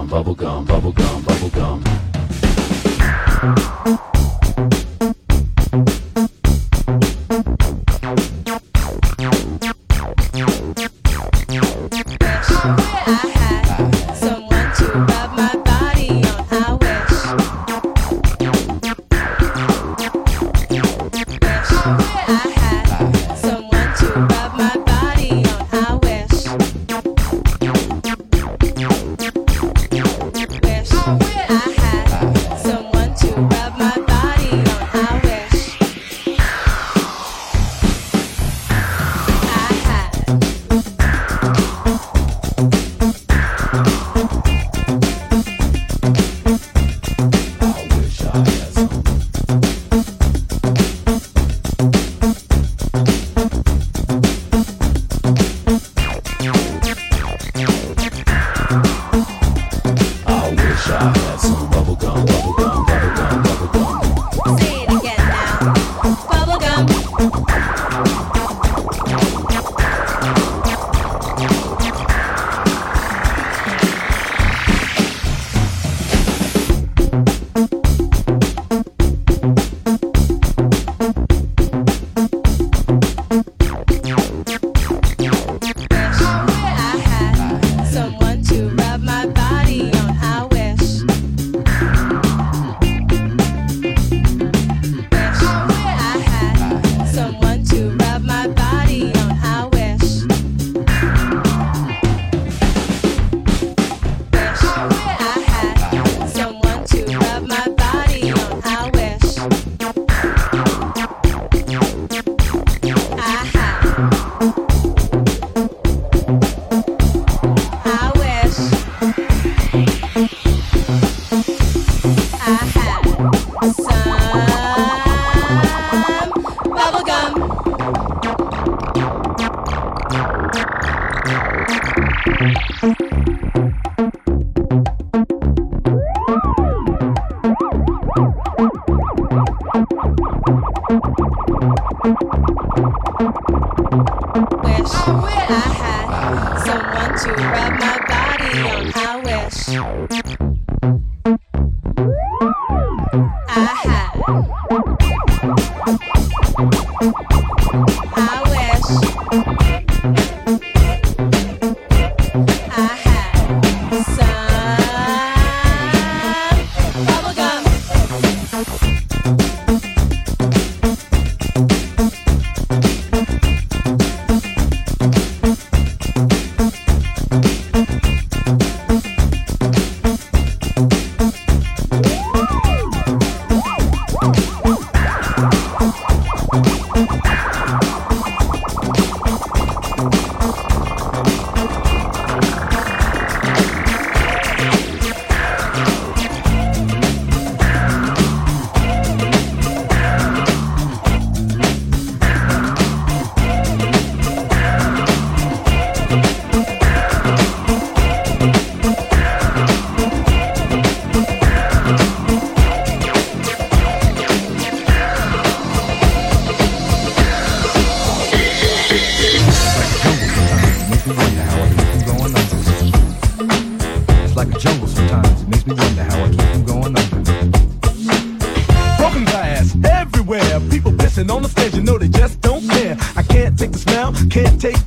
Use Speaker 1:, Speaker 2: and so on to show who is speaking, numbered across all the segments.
Speaker 1: on Bubble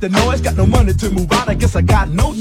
Speaker 2: the noise, got no money to move out. I guess I got no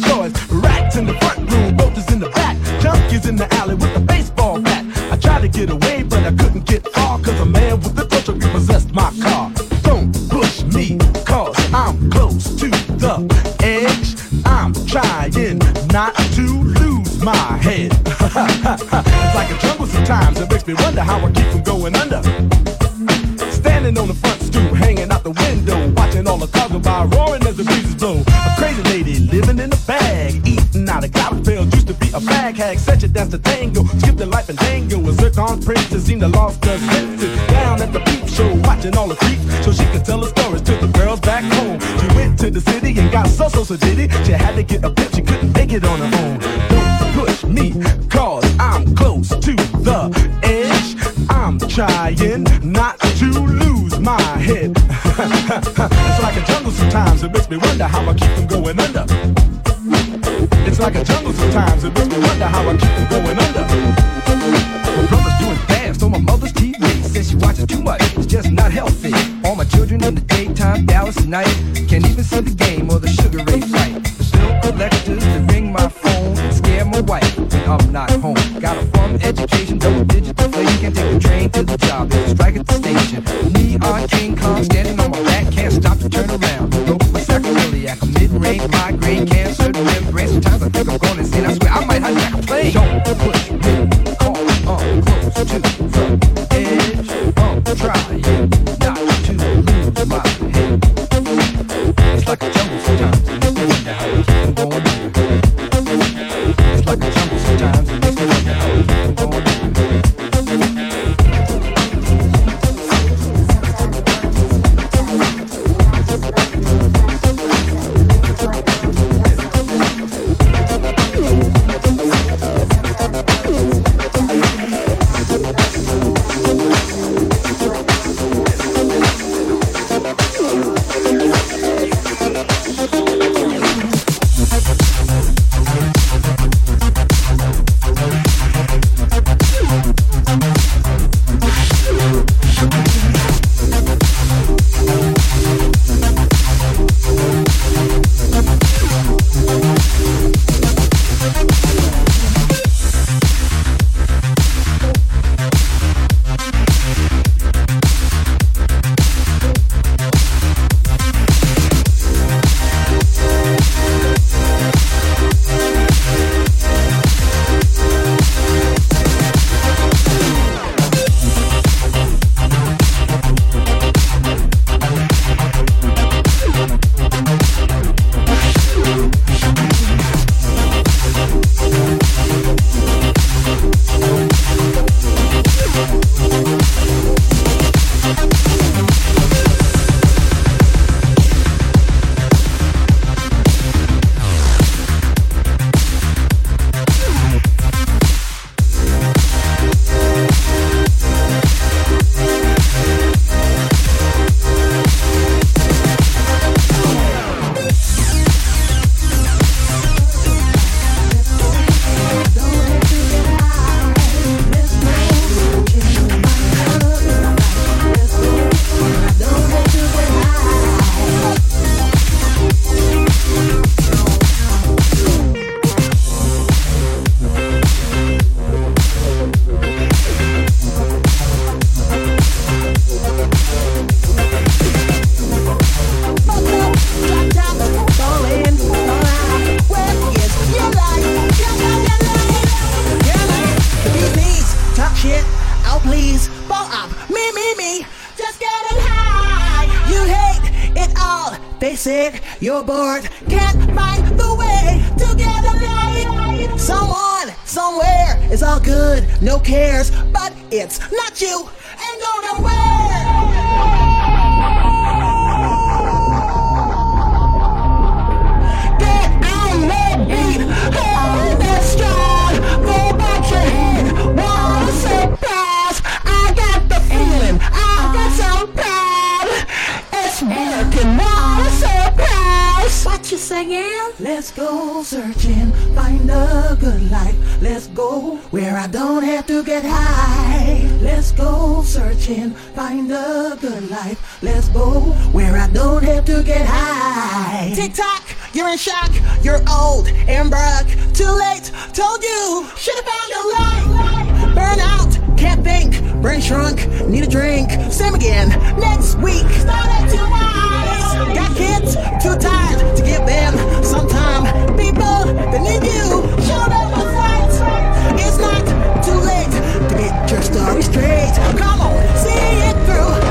Speaker 2: to get a picture, couldn't make it on her own. Don't push me, cause I'm close to the edge. I'm trying not to lose my head. it's like a jungle sometimes, it makes me wonder how I keep from going under. It's like a jungle sometimes, it makes me wonder how I keep from going under. My Brothers doing fast on my mother's TV, says she watches too much, it's just not healthy. All my children in the daytime, Dallas at night, can't even see the game or the Sugar Ray fight. I'm not home. Got a from education find a good
Speaker 3: life.
Speaker 4: Let's go where I don't have to get high. TikTok, you're in shock, you're old and broke. Too late, told you, should've found your life. Burn out, can't think, brain shrunk, need a drink. Same again, next week. Got kids, too tired to give them some time. People that need you, show them your story straight. Come on, see it through.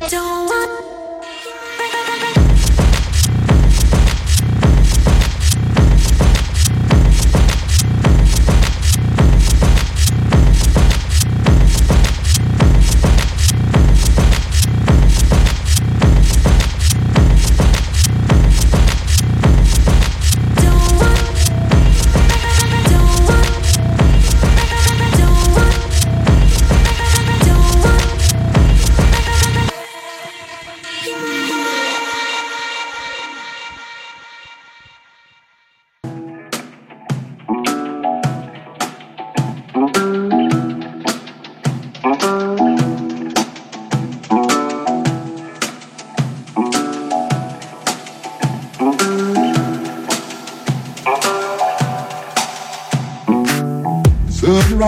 Speaker 4: Right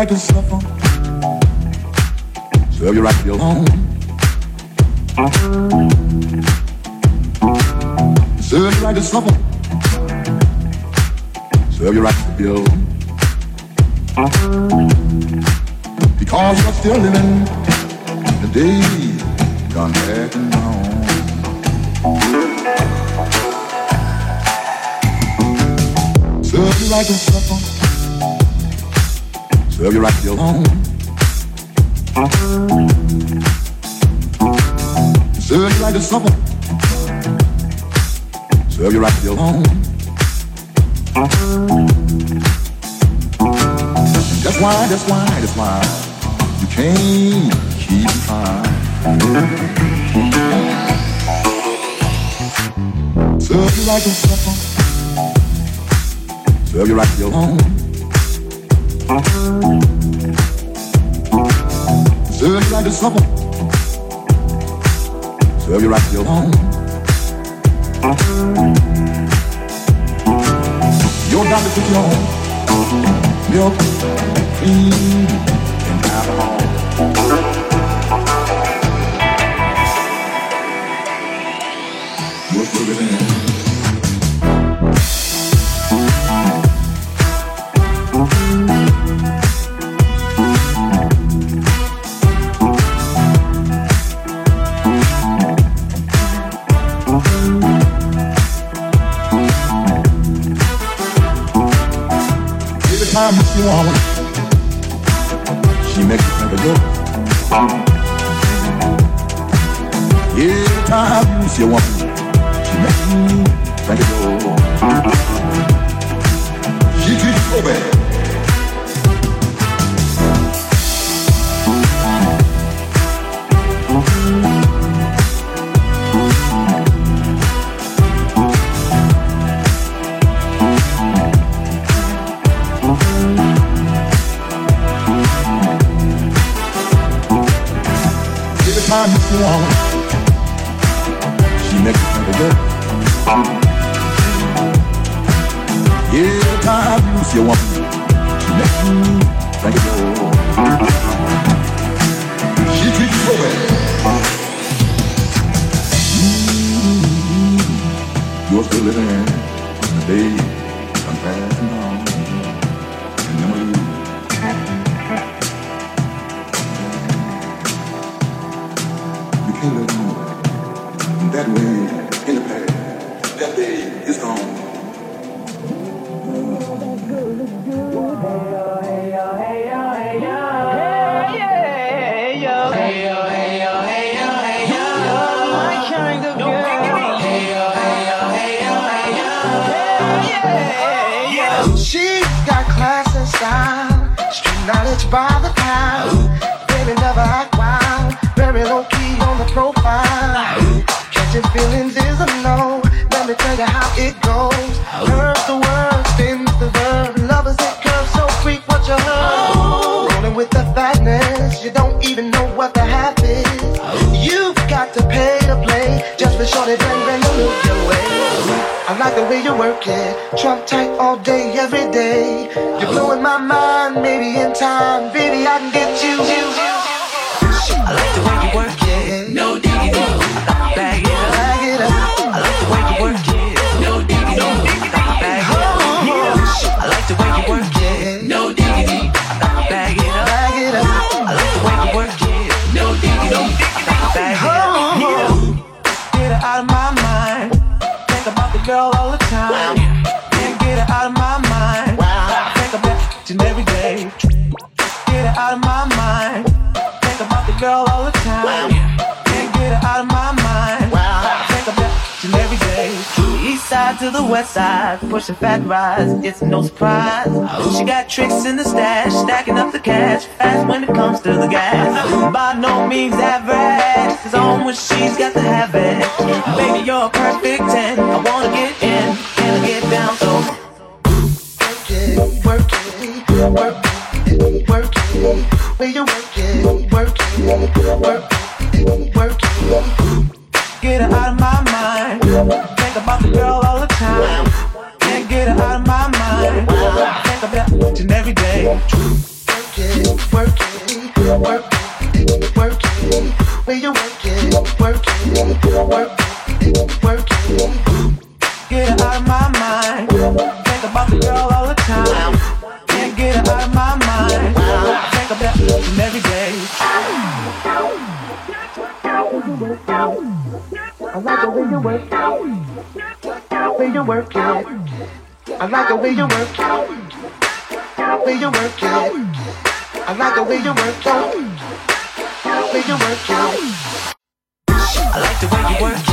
Speaker 4: to suffer. Serve Serve you like a supper. Serve you right to your home. Your doctor took you home. Milk, cream, and alcohol. Woman, she makes you think of yours. Every time you see a woman, is gone.
Speaker 5: She got class and style, street knowledge by the pound. Baby never act wild, very low key on the profile. Catching feelings. How it goes. Curve the word, spins the verb. Lovers it curves so freak what you heard. Rolling with the fatness, you don't even know what the half is. You've got to pay to play just for shorty bang bang to look your way. I like the way you work it, trump tight all day, every day. You're blowing my mind, maybe in time, baby I can get you.
Speaker 6: The
Speaker 7: west side, pushing fat rides, it's no surprise. She got tricks in the stash, stacking up the cash, fast when it comes to the gas. By no means average, it's on when she's got to have it. Baby, you're a perfect 10, I wanna get in, can I get down so?
Speaker 5: Work it, work it, work it, work it. Where you work it, work it, work it, work it.
Speaker 7: Get her out of my mind. Think about the girl the time. Can't get her out of my mind. Think about and every day.
Speaker 5: Work it, work it, work it, work it. You work it, work it, work it, work it.
Speaker 7: Get her out of my mind. Think about the girl all the time. Can't get her out of my mind. Think about and every day.
Speaker 5: I like the way you work it. Way you work it. I like the way you work it. Way you work it. I like the way you work it. Way you work it.
Speaker 7: I like the way you work it.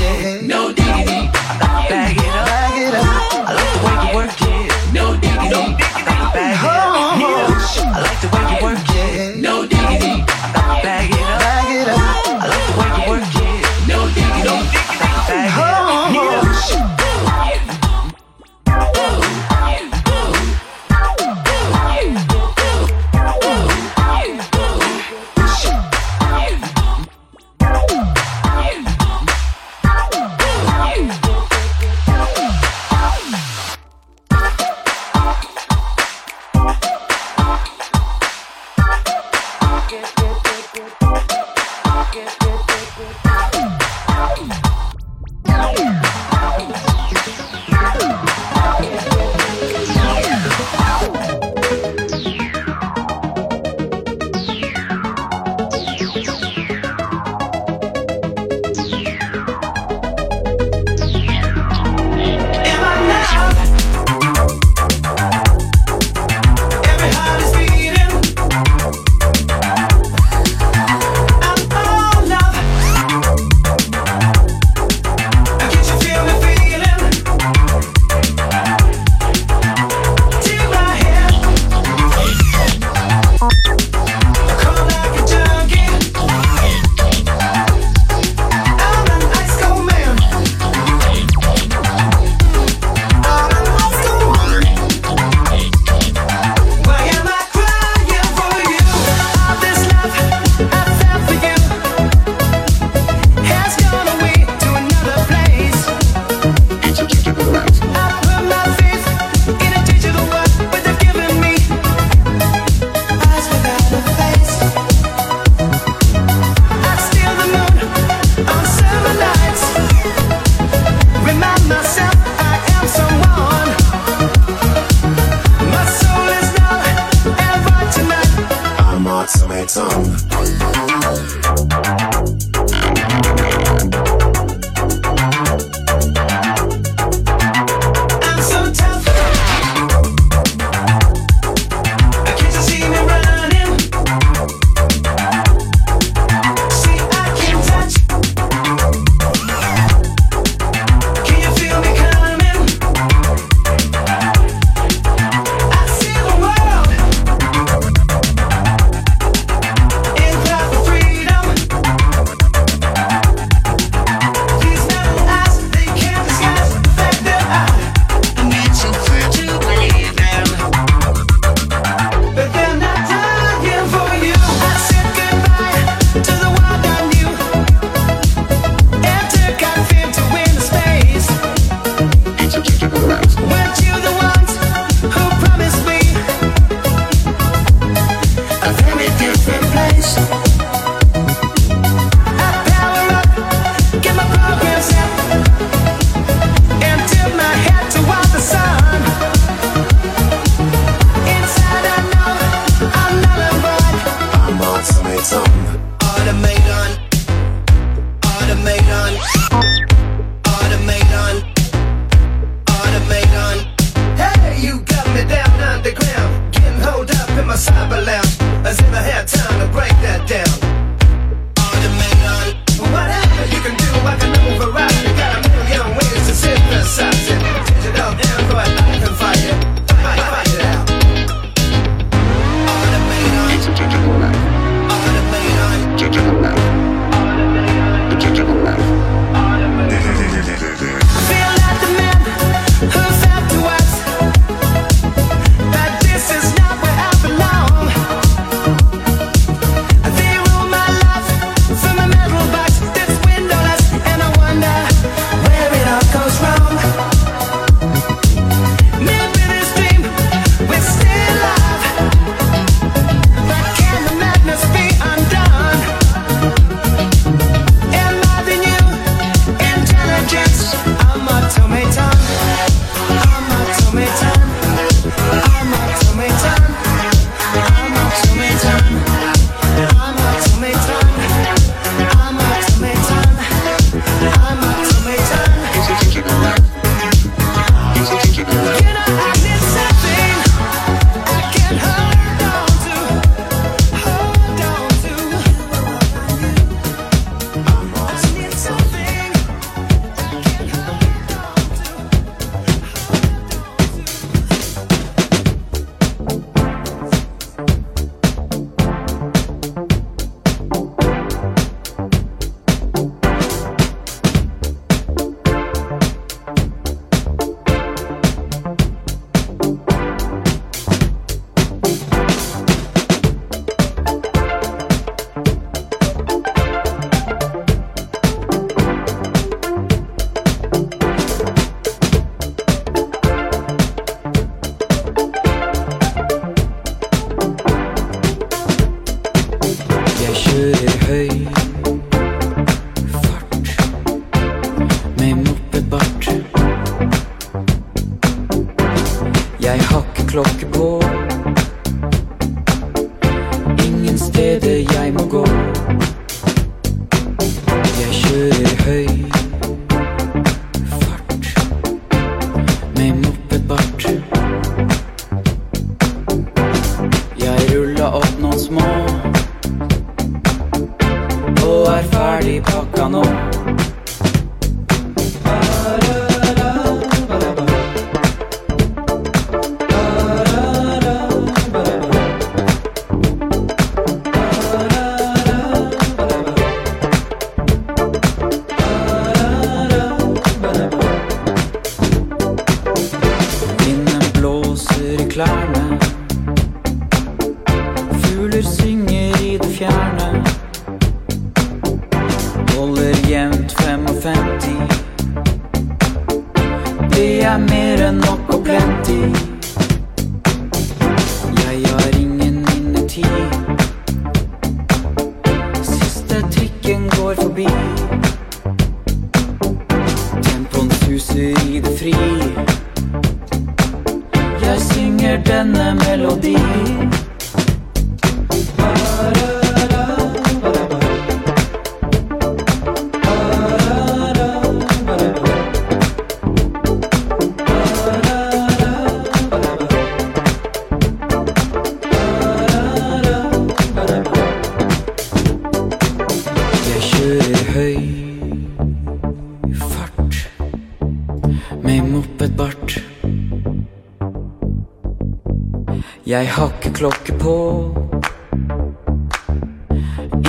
Speaker 8: Jeg har klokke på.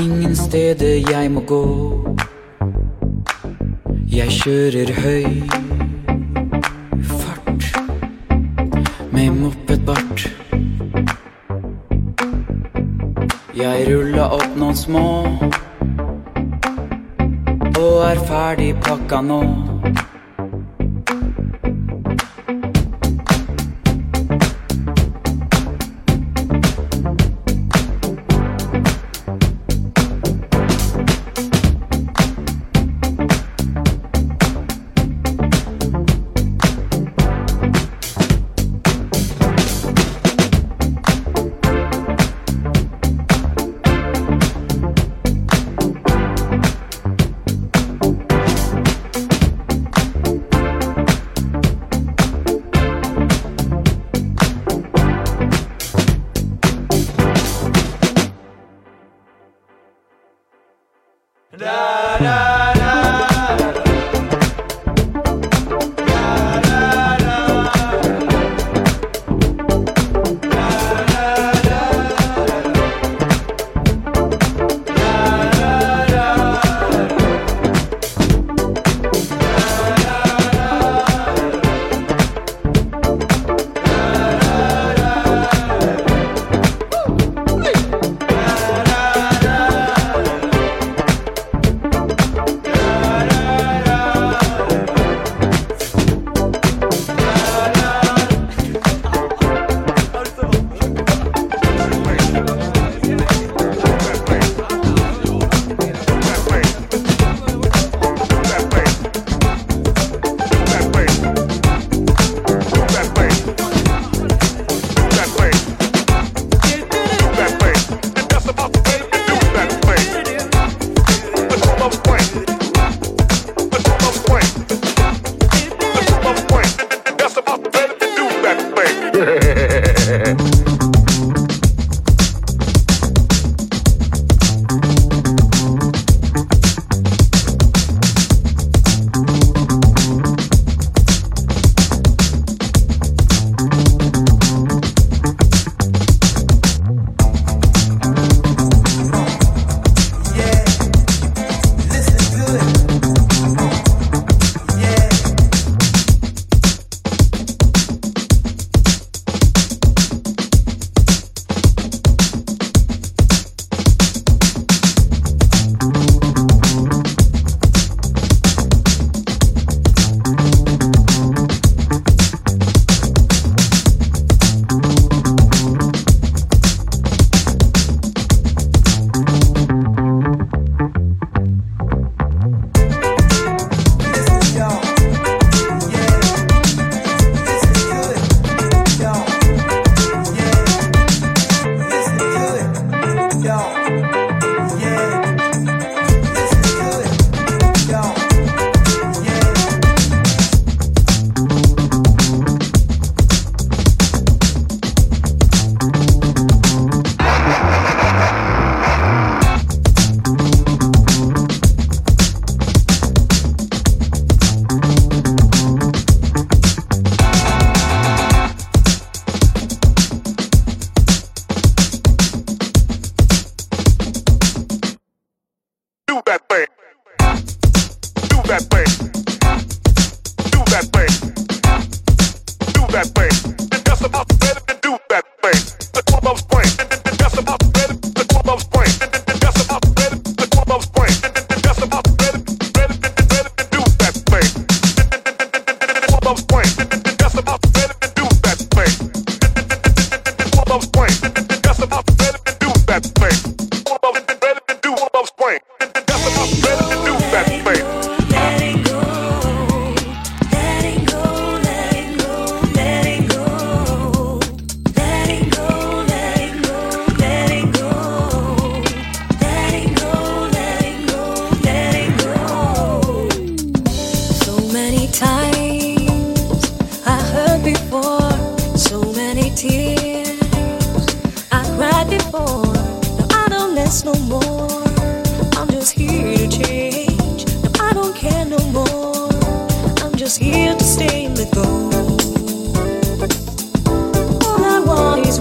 Speaker 8: Ingen steder jeg må gå. Jeg kjører høy fart med mopedbart. Jeg ruller opp noen små og er ferdig pakka nå.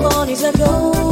Speaker 9: Let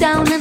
Speaker 10: down